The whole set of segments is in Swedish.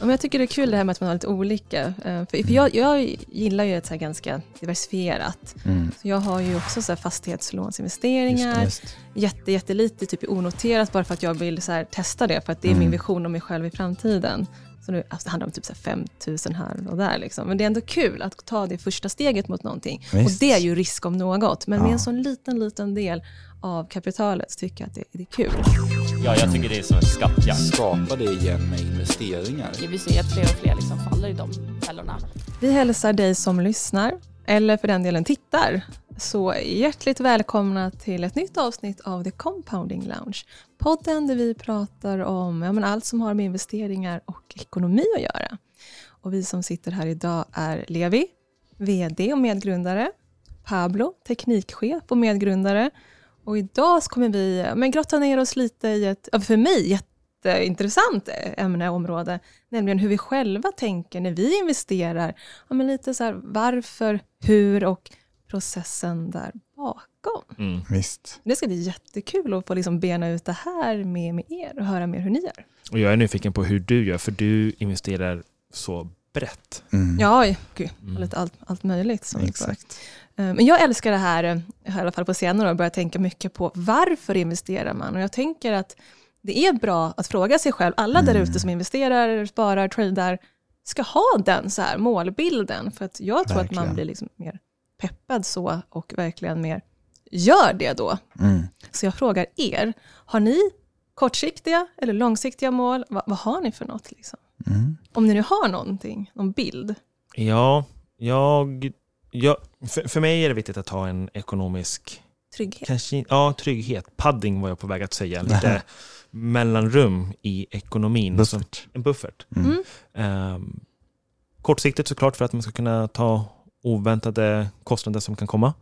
men jag tycker det är kul det här med att man har lite olika. Eh, För, jag, jag gillar ju ett så ganska diversifierat. Mm. Så jag har ju också så här fastighetslånsinvesteringar, Just det. jätte, jättelite typ onoterat bara för att jag vill så testa det, för att det är min Mm. vision om mig själv i framtiden. Så nu, alltså det handlar om typ så här 5 000 här och där. Liksom. Men det är ändå kul att ta det första steget mot någonting. Och Visst. det är ju risk om något, men med Ja. en sån liten, liten del av kapitalet så tycker jag att det, det är kul. Ja, jag tycker det är som en skattjakt. skapa det igen med investeringar. Vi ser att fler och fler liksom faller i de fällorna. Vi hälsar dig som lyssnar, eller för den delen tittar, så hjärtligt välkomna till ett nytt avsnitt av The Compounding Lounge. Podden där vi pratar om ja, men allt som har med investeringar och ekonomi att göra. Och vi som sitter här idag är Levi, VD och medgrundare, Pablo, teknikchef och medgrundare. Och idag så kommer vi men grotta ner oss lite i ett, för mig, jätteintressant eh, ämne och område, nämligen hur vi själva tänker när vi investerar. Ja, men lite så här, varför, hur och processen där bakom. Mm. Visst. Det ska bli jättekul att få liksom bena ut det här med, med er och höra mer hur ni gör. Och jag är nyfiken på hur du gör, för du investerar så brett. Mm. Ja, gud, Mm. lite allt, allt möjligt. Som. Exakt. Eh, Men jag älskar det här, eh, i alla fall på senare år, börjat tänka mycket på varför investerar man? Och jag tänker att det är bra att fråga sig själv, alla där ute som investerar, sparar, tradar, ska ha den så här målbilden. För att jag tror att man Verkligen. blir liksom mer peppad så och verkligen mer gör det då. Mm. Så jag frågar er, har ni kortsiktiga eller långsiktiga mål? Va, vad har ni för något? Liksom? Mm. Om ni nu har någonting, någon bild. Ja, jag, jag, för, för mig är det viktigt att ha en ekonomisk Trygghet. Kanske, ja, trygghet. Padding var jag på väg att säga. Lite mellanrum i ekonomin. Buffert. Som en buffert. Mm. Mm. Ehm, kortsiktigt såklart för att man ska kunna ta oväntade kostnader som kan komma.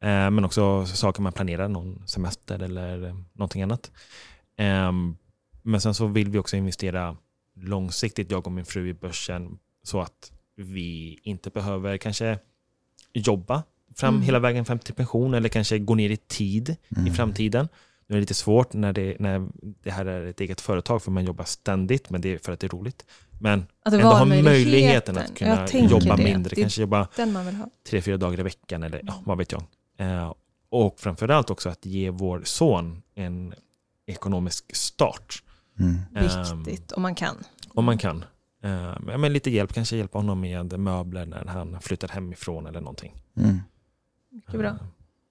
Ehm, men också saker man planerar, någon semester eller eh, någonting annat. Ehm, men sen så vill vi också investera långsiktigt, jag och min fru i börsen, så att vi inte behöver kanske jobba fram Mm. hela vägen fram till pension eller kanske gå ner i tid i Mm. framtiden. Nu är det lite svårt när det, när det här är ett eget företag för man jobbar ständigt, men det är för att det är roligt. Men Att ändå ha möjligheten. att kunna jobba det. mindre, Det kanske jobba tre, fyra dagar i veckan eller ja, vad vet jag. Eh, och framförallt också att ge vår son en ekonomisk start. Mm. Ehm, Viktigt, om man kan. om man kan. Eh, ja, men lite hjälp, kanske hjälpa honom med möbler när han flyttar hemifrån eller någonting. Mm. Mycket bra. Eh,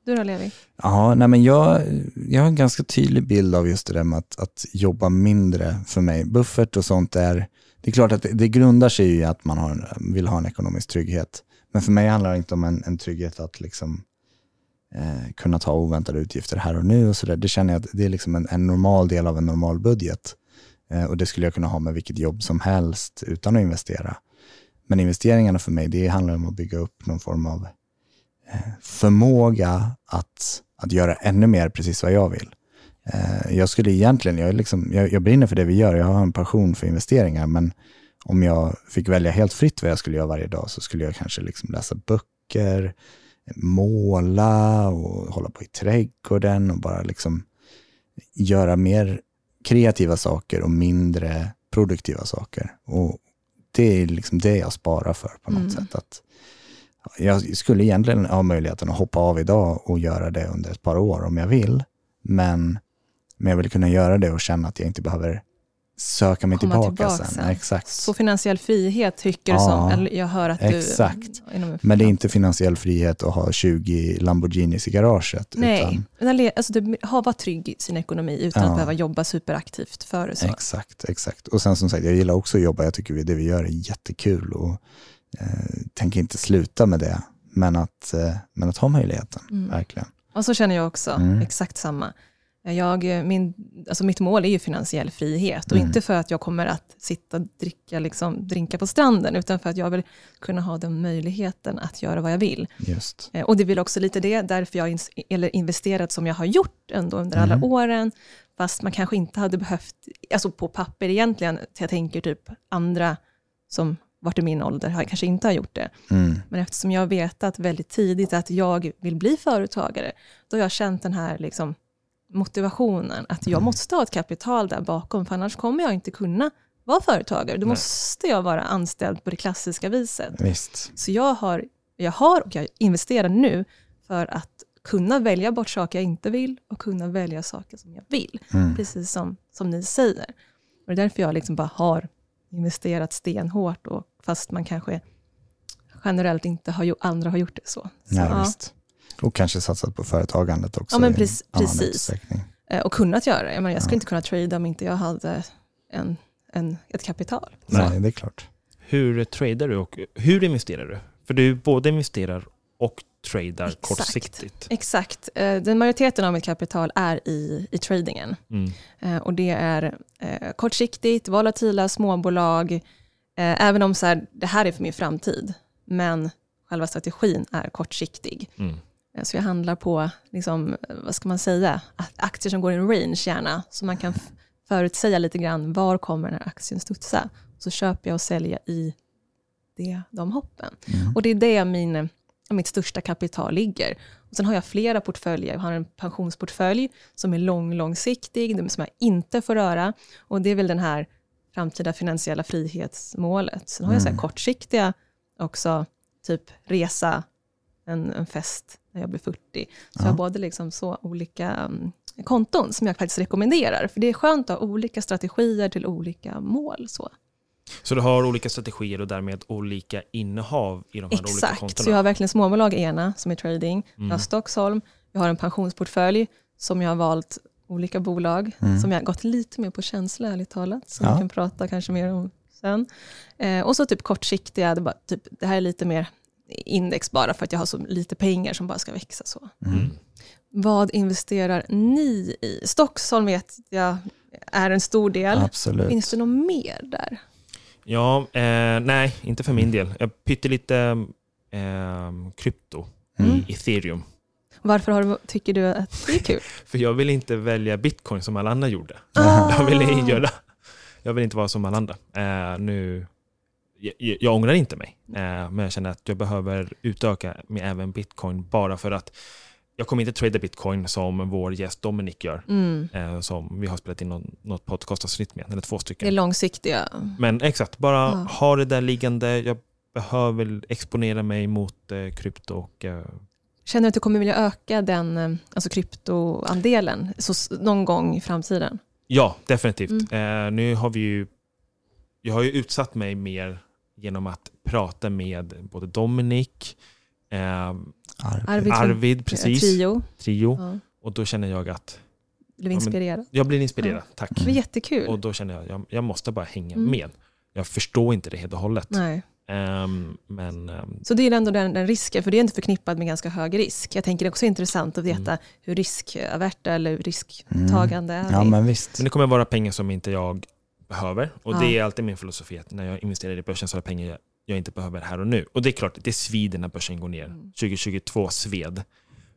du då Levi? Ja, nej men jag, jag har en ganska tydlig bild av just det där med att, att jobba mindre för mig. Buffert och sånt är, det är klart att det, det grundar sig i att man har, vill ha en ekonomisk trygghet. Men för mig handlar det inte om en, en trygghet att liksom, eh, kunna ta oväntade utgifter här och nu och sådär. Det känner jag att det är liksom en, en normal del av en normal budget. Eh, och det skulle jag kunna ha med vilket jobb som helst utan att investera. Men investeringarna för mig, det handlar om att bygga upp någon form av eh, förmåga att, att göra ännu mer precis vad jag vill. Eh, jag skulle egentligen, jag, liksom, jag, jag brinner för det vi gör, jag har en passion för investeringar, men om jag fick välja helt fritt vad jag skulle göra varje dag så skulle jag kanske liksom läsa böcker, måla och hålla på i trädgården och bara liksom göra mer kreativa saker och mindre produktiva saker. Och det är liksom det jag sparar för på något Mm. sätt. Att jag skulle egentligen ha möjligheten att hoppa av idag och göra det under ett par år om jag vill. Men, men jag vill kunna göra det och känna att jag inte behöver söka mig tillbaka, tillbaka sen. sen. Exakt. Så finansiell frihet tycker du Ja, som, eller jag hör att du... exakt. inom en- Men det är inte finansiell frihet att ha 20 Lamborghinis i garaget. Nej, Utan, alltså du har varit trygg i sin ekonomi utan Ja. att behöva jobba superaktivt för det. Så. Exakt, exakt. Och sen som sagt, jag gillar också att jobba. Jag tycker det vi gör är jättekul och eh, tänker inte sluta med det. Men att, eh, men att ha möjligheten, Mm. verkligen. Och så känner jag också, Mm. exakt samma. Jag, min, alltså mitt mål är ju finansiell frihet och Mm. inte för att jag kommer att sitta och dricka liksom, drinka på stranden, utan för att jag vill kunna ha den möjligheten att göra vad jag vill. Just. Eh, Och det är väl också lite det, därför jag har eller investerat som jag har gjort ändå under Mm. alla åren, fast man kanske inte hade behövt, alltså på papper egentligen, jag tänker typ andra som varit i min ålder har, kanske inte har gjort det. Mm. Men eftersom jag vetat väldigt tidigt att jag vill bli företagare, då har jag känt den här liksom motivationen att jag Mm. måste ha ett kapital där bakom, för annars kommer jag inte kunna vara företagare. Då Nej. måste jag vara anställd på det klassiska viset. Visst. Så jag har, jag har och jag investerar nu för att kunna välja bort saker jag inte vill och kunna välja saker som jag vill. Mm. Precis som, som ni säger. Och det är därför jag liksom bara har investerat stenhårt, och, fast man kanske generellt inte har gjort, andra har gjort det så. så Ja, ja. visst. Och kanske satsat på företagandet också. Ja, men i precis- annan precis. utsträckning. Eh, Och kunnat göra det. Jag, menar, jag skulle Ja. inte kunna trada om inte jag hade en, en, ett kapital. Så. Nej, det är klart. Hur tradar du och hur investerar du? För du både investerar och tradar Exakt. kortsiktigt. Exakt. Eh, Den majoriteten av mitt kapital är i, i tradingen. Mm. Eh, Och det är eh, kortsiktigt, volatila småbolag, även om så här, det här är för min framtid. Men själva strategin är kortsiktig. Mm. Så jag handlar på, liksom, vad ska man säga, Ak- aktier som går i en range gärna. Så man kan förutsäga lite grann, var kommer den här aktien studsa? Så köper jag och säljer i det, de hoppen. Mm. Och det är det min, eh, mitt största kapital ligger. Och sen har jag flera portföljer. Jag har en pensionsportfölj som är lång, långsiktig, som jag inte får röra. Och det är väl den här framtida finansiella frihetsmålet. Sen har jag så här Mm. kortsiktiga också, typ resa, en, en fest när jag blir 40. Så jag har Ja. både liksom så olika um, konton som jag faktiskt rekommenderar. För det är skönt att ha olika strategier till olika mål. Så. Så du har olika strategier och därmed olika innehav i de här olika Exakt, kontona? så jag har verkligen småbolag i ena som är trading. Jag har Mm. Stockholm, jag har en pensionsportfölj som jag har valt olika bolag Mm. som jag har gått lite mer på känsla ärligt talat, som Ja. vi kan prata kanske mer om sen. Eh, och så typ kortsiktiga, det, är bara, typ, det här är lite mer index bara för att jag har så lite pengar som bara ska växa så. Mm. Vad investerar ni i? Stockholm vet jag är en stor del. Absolut. Finns det något mer där? Ja, eh, nej, inte för min del. Jag pytte lite eh, krypto Mm. i ethereum. Varför har du, tycker du att det är kul? För jag vill inte välja bitcoin som alla andra gjorde. Ah. Jag vill, göra, jag vill inte vara som alla andra. Eh, nu, jag, jag ångrar inte mig, eh, men jag känner att jag behöver utöka med även bitcoin bara för att jag kommer inte trada bitcoin som vår gäst Dominic gör, Mm. eh, som vi har spelat in någon, något podcastavsnitt med, eller två Det är stycken. långsiktiga. Men exakt, bara Ja. ha det där liggande. Jag behöver exponera mig mot eh, krypto och eh, Känner du att du kommer vilja öka den eh, alltså kryptoandelen så, någon gång i framtiden? Ja, definitivt. Eh, nu har vi ju, jag har ju utsatt mig mer genom att prata med både Dominic, eh, Arv. Arvid, Arvid, precis, Trio. Trio. Ja. Och då känner jag att Blev Ja, men- inspirerad. jag blir inspirerad, tack. Det var jättekul. Och då känner jag att jag, jag måste bara hänga Mm. med. Jag förstår inte det helt och hållet. Nej. Ehm, men ehm, Så det är ändå den, den risken, för det är inte förknippat med ganska hög risk. Jag tänker det är också intressant att veta Mm. hur riskaverta eller risktagande är Ja, men visst. men det kommer vara pengar som inte jag behöver. Och Ja. det är alltid min filosofi att när jag investerar i börsen så är det pengar jag, jag inte behöver här och nu. Och det är klart, det svider när börsen går ner. Mm. 2022 sved.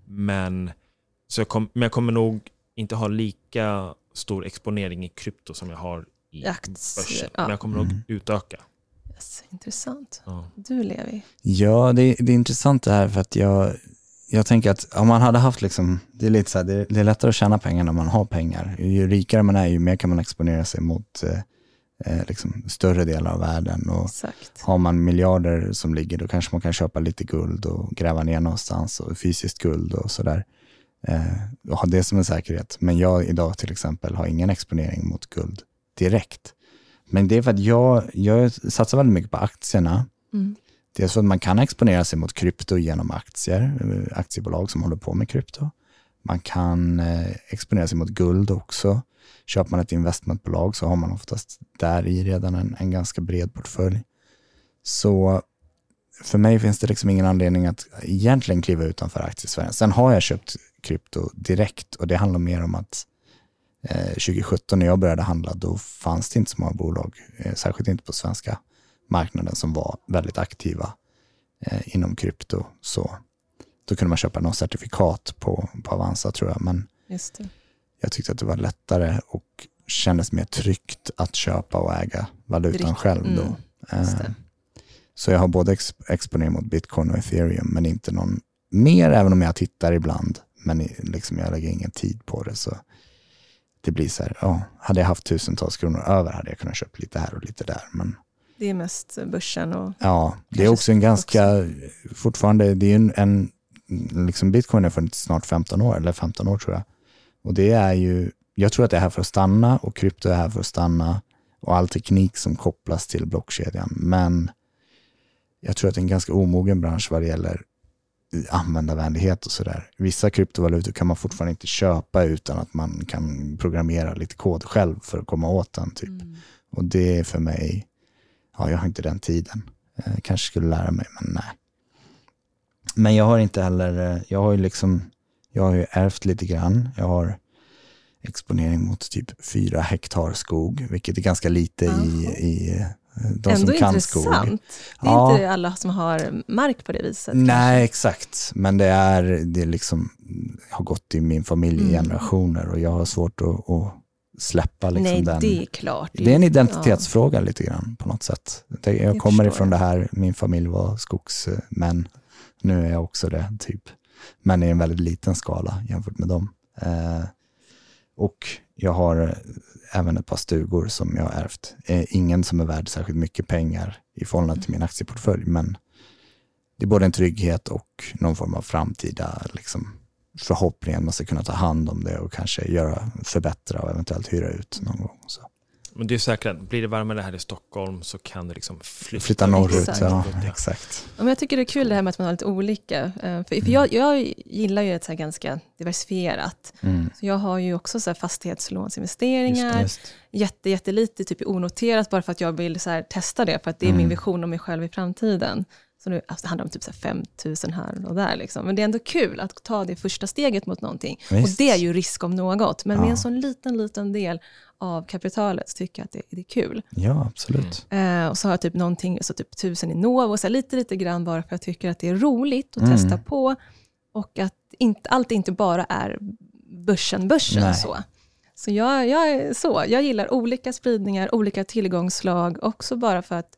Men, så jag, kom, men jag kommer nog inte ha lika stor exponering i krypto som jag har i aktier, börsen. ja. Men jag kommer nog Mm. utöka. Yes, intressant. Ja. Du Levi. Ja, det, det är intressant det här för att jag, jag tänker att om man hade haft liksom, det är lite så här, det, det är lättare att tjäna pengar när man har pengar. Ju rikare man är, ju mer kan man exponera sig mot eh, eh, liksom större delar av världen. Och Exakt. har man miljarder som ligger, då kanske man kan köpa lite guld och gräva ner någonstans och fysiskt guld och sådär. Eh, och ha det som en säkerhet. Men jag idag till exempel har ingen exponering mot guld direkt. Men det är för att jag, jag satsar väldigt mycket på aktierna. Mm. Dels för att man kan exponera sig mot krypto genom aktier, eh, aktiebolag som håller på med krypto. Man kan eh, exponera sig mot guld också. Köper man ett investmentbolag så har man oftast där i redan en, en ganska bred portfölj. Så för mig finns det liksom ingen anledning att egentligen kliva utanför aktiesfären. Sen har jag köpt krypto direkt och det handlar mer om att eh, 2017 när jag började handla då fanns det inte så många bolag, eh, särskilt inte på svenska marknaden som var väldigt aktiva eh, inom krypto. Så då kunde man köpa något certifikat på, på Avanza tror jag, men Just det jag tyckte att det var lättare och kändes mer tryggt att köpa och äga valutan Direkt, själv då. mm. Eh, Så jag har både ex exponering mot bitcoin och ethereum, men inte någon mer, även om jag tittar ibland. Men liksom jag lägger ingen tid på det. Så det blir så här, ja, hade jag haft tusentals kronor över hade jag kunnat köpa lite här och lite där. Men Det är mest börsen och ja, det är också en ganska, fortfarande, det är en, en liksom bitcoin har funnits snart 15 år, eller 15 år tror jag. Och det är ju, jag tror att det är här för att stanna och krypto är här för att stanna och all teknik som kopplas till blockkedjan. Men jag tror att det är en ganska omogen bransch vad det gäller användarvänlighet och sådär. Vissa kryptovalutor kan man fortfarande inte köpa utan att man kan programmera lite kod själv för att komma åt den. Typ. Och det är för mig, ja jag har inte den tiden. Eh, kanske skulle lära mig, men nej. Men jag har inte heller, eh, jag har ju liksom, jag har ju ärvt lite grann. Jag har exponering mot typ fyra hektar skog, vilket är ganska lite i, i eh, de ändå som kan intressant. skog. Det är Ja. inte alla som har mark på det viset. Nej, exakt. Men det är, det liksom, har gått i min familj i Mm. generationer och jag har svårt att, att släppa liksom Nej, den. det är klart. Det är en identitetsfråga lite grann på något sätt. Jag Det kommer ifrån jag. det här, min familj var skogsmän. Nu är jag också det, typ. Men i en väldigt liten skala jämfört med dem. Eh, och jag har eh, även ett par stugor som jag har ärvt. Eh, ingen som är värd särskilt mycket pengar i förhållande till min aktieportfölj, men det är både en trygghet och någon form av framtida liksom, förhoppning att man ska kunna ta hand om det och kanske göra, förbättra och eventuellt hyra ut någon gång. Så. Men det är säkert, blir det varmare här i Stockholm så kan det liksom flytta, Flytta norrut, Exakt. ja exakt. Ja, men jag tycker det är kul det här med att man har lite olika. Eh, För, för jag, jag gillar ju ett så här ganska diversifierat. Mm. Så jag har ju också så Just fastighetslånsinvesteringar, just. jätte, jättelite typ onoterat bara för att jag vill så här testa det, för att det är Mm. min vision om mig själv i framtiden. Så nu alltså, det handlar om typ så här 5 000 här och där. Liksom. Men det är ändå kul att ta det första steget mot någonting. Och Visst. det är ju risk om något. Men med Ja. en sån liten, liten del av kapitalet så tycker jag att det, det är kul. Ja, absolut. Eh, och så har jag typ någonting, så typ tusen i Novo, så här lite, lite grann bara för att jag tycker att det är roligt att Mm. testa på. Och att inte, allt inte bara är börsen, börsen Nej. så. Så jag, jag, så, jag gillar olika spridningar, olika tillgångslag, också bara för att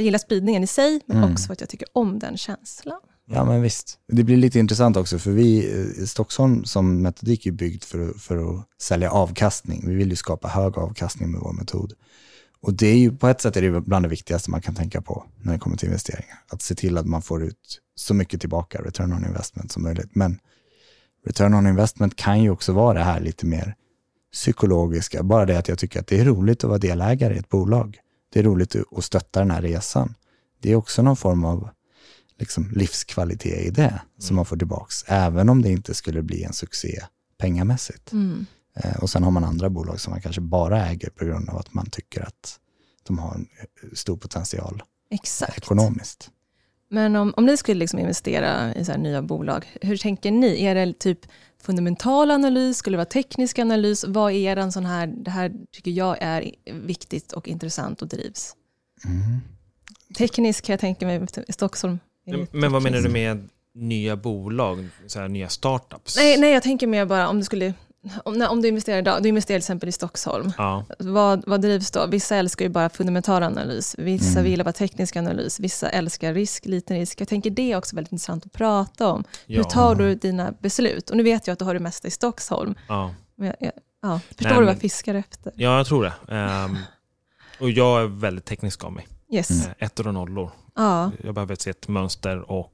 jag gillar spridningen i sig, men Mm. också för att jag tycker om den känslan. Ja, men visst. Det blir lite intressant också, för vi, eh, Stockholm som metodik är byggd för, att- för att sälja avkastning. Vi vill ju skapa hög avkastning med vår metod. Och det är ju, på ett sätt är det bland det viktigaste man kan tänka på när det kommer till investeringar. Att se till att man får ut så mycket tillbaka, return on investment, som möjligt. Men return on investment kan ju också vara det här lite mer psykologiska. Bara det att jag tycker att det är roligt att vara delägare i ett bolag. Det är roligt att stötta den här resan. Det är också någon form av liksom, livskvalitet i det som man får tillbaks. Även om det inte skulle bli en succé pengamässigt. Mm. Eh, och sen har man andra bolag som man kanske bara äger på grund av att man tycker att de har en eh, stor potential Exakt. ekonomiskt. Men om, om ni skulle liksom investera i så här nya bolag, hur tänker ni? Är det typ fundamental analys, skulle det vara teknisk analys? Vad är en sån här, det här tycker jag är viktigt och intressant och drivs? Mm. Teknisk kan jag tänka mig, i Stockholm. det Men vad menar du med nya bolag, så här, nya startups? Nej, nej, jag tänker mer bara om du skulle, om, när, om du investerar idag, du investerar till exempel i Stockholm. Ja, Vad, vad drivs då? Vissa älskar ju bara fundamental analys, vissa Mm. vill bara teknisk analys, vissa älskar risk, liten risk. Jag tänker det är också väldigt intressant att prata om. ja, Hur tar du dina beslut? Och nu vet jag att du har det mesta i Stockholm. ja. Jag, jag, ja, förstår Nej, du vad jag fiskar efter? ja, jag tror det. Ehm, och jag är väldigt teknisk av mig. Yes. Mm. Ettor och nollor. Ja, Jag behöver se ett mönster och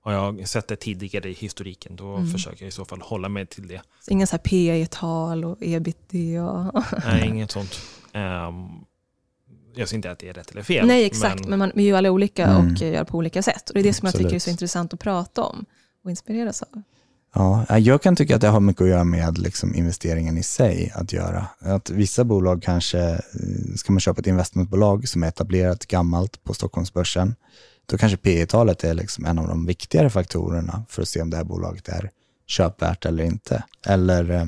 har jag sett det tidigare i historiken då Mm. försöker jag i så fall hålla mig till det. så inga så här P-tal och ebitda. Nej, inget sånt. Ehm, jag säger inte att det är rätt eller fel. Nej, exakt. Men, man, vi är ju alla olika Mm. och gör på olika sätt. Och det är det som jag tycker är Absolut. så intressant att prata om och inspireras av. Ja, eh, jag kan tycka att det har mycket att göra med liksom investeringen i sig att göra. Att vissa bolag kanske, eh, ska man köpa ett investmentbolag som är etablerat gammalt på Stockholmsbörsen, då kanske P talet är liksom en av de viktigare faktorerna för att se om det här bolaget är köpvärt eller inte. Eller eh,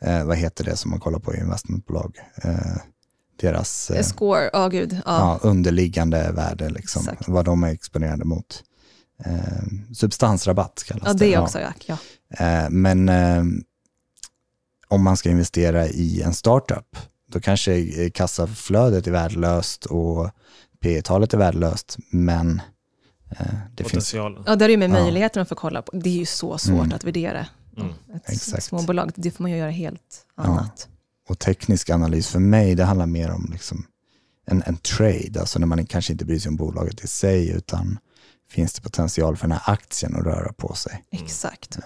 eh, vad heter det som man kollar på i investmentbolag? Eh, deras eh, Score, ja gud. Ja. ja, underliggande värde, liksom, Exakt. vad de är exponerade mot. Eh, substansrabatt kallas ja, det. det också. Ja. Ja. Eh, men eh, om man ska investera i en startup, då kanske eh, kassaflödet är värdelöst och P talet är värdelöst, men eh, det finns... Potentialen. ja, där är ju med Ja. möjligheten att få kolla på. Det är ju så svårt Mm. att värdera Mm. ett Exakt. småbolag. Det får man ju göra helt Ja. annat. och teknisk analys för mig, det handlar mer om liksom en, en trade, alltså när man kanske inte bryr sig om bolaget i sig, utan finns det potential för den här aktien att röra på sig. Exakt.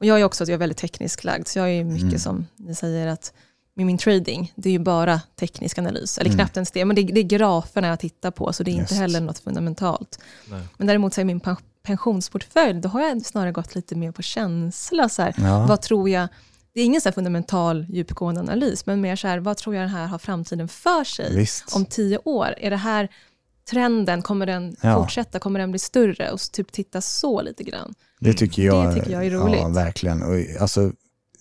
Och jag är också att jag är väldigt tekniskt lagd, så jag är mycket Mm. som ni säger att med min trading, det är ju bara teknisk analys, eller Mm. knappt ens det, men det, det är graferna jag tittar på, så det är inte Just. heller något fundamentalt. Nej. Men däremot så är min pen- pensionsportfölj, då har jag snarare gått lite mer på känsla. Så här, Ja, Vad tror jag, det är ingen så fundamental djupgående analys, men mer så här, vad tror jag den här har framtiden för sig? visst. Om tio år, är det här trenden, kommer den Ja. fortsätta, kommer den bli större? Och typ titta så lite grann. Det tycker jag, Det tycker jag är roligt. Ja, verkligen. Och, alltså,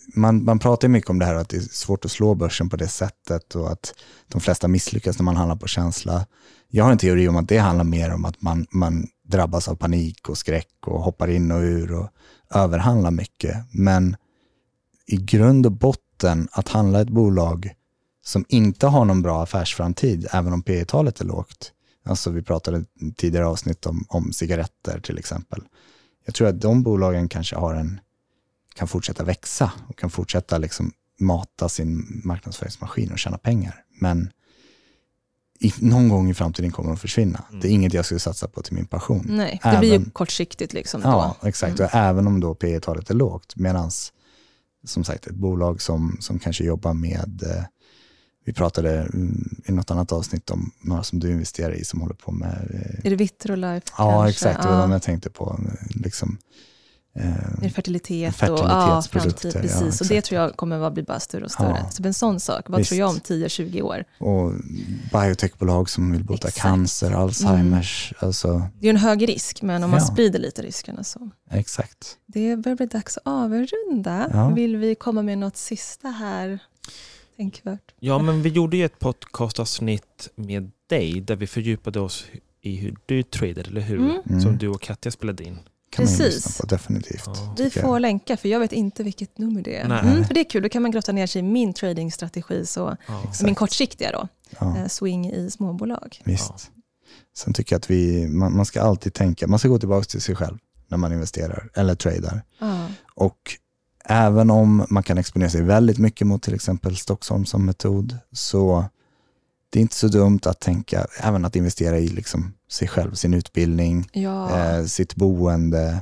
man, man pratar ju mycket om det här att det är svårt att slå börsen på det sättet och att de flesta misslyckas när man handlar på känsla. Jag har en teori om att det handlar mer om att man, man drabbas av panik och skräck och hoppar in och ur och överhandlar mycket. Men i grund och botten att handla ett bolag som inte har någon bra affärsframtid, även om P talet är lågt. Alltså vi pratade tidigare avsnitt om, om cigaretter till exempel. Jag tror att de bolagen kanske har en, kan fortsätta växa och kan fortsätta liksom mata sin marknadsföringsmaskin och tjäna pengar. Men i, någon gång i framtiden kommer de försvinna. Mm. Det är inget jag skulle satsa på till min passion. Nej, det blir ju Även- kortsiktigt liksom Ja, då. exakt. Mm. Och även om då P talet är lågt. Medan som sagt ett bolag som, som kanske jobbar med, eh, vi pratade mm, i något annat avsnitt om några som du investerar i som håller på med, eh, Är det Vitrolife ja kanske? exakt, det var ja. de jag tänkte på. eh, Liksom, eh, Är det fertilitet och Fertilitetsprodukter, ja, framtid, ja, precis. och det tror jag kommer att bli bara större och större. Ja. Så en sån sak, vad Visst. tror jag om 10-20 år? och biotechbolag som vill bota Exakt. Mm. cancer, Alzheimers, alltså Det är en hög risk, men om man Ja. sprider lite riskerna så. exakt. Det börjar bli dags att avrunda. Ja. Vill vi komma med något sista här? Tänkvärt. Ja, men vi gjorde ju ett podcastavsnitt med dig där vi fördjupade oss i hur du tradade, eller hur? Mm. Mm. Som du och Katja spelade in. Kan man ju Precis. lyssna på, definitivt. Ja. Vi får jag. länka, för jag vet inte vilket nummer det är. Mm, för det är kul, då kan man grotta ner sig i min tradingstrategi, så, Ja. Min kortsiktiga då, Ja. eh, swing i småbolag. Visst. Sen tycker jag att vi, man, man ska alltid tänka, man ska gå tillbaka till sig själv när man investerar eller tradar. Ja. Och även om man kan exponera sig väldigt mycket mot till exempel Stockholm som metod, så det är inte så dumt att tänka, även att investera i liksom sig själv, sin utbildning, Ja. eh, sitt boende,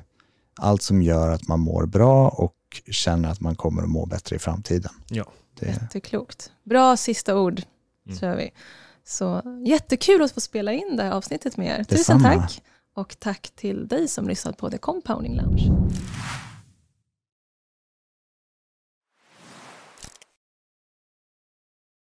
allt som gör att man mår bra och känner att man kommer att må bättre i framtiden. Ja. Det, Jätteklokt. Bra sista ord, Mm. kör vi. Så jättekul att få spela in det här avsnittet med er. Tusen Detsamma. tack. Och tack till dig som lyssnat på The Compounding Lounge.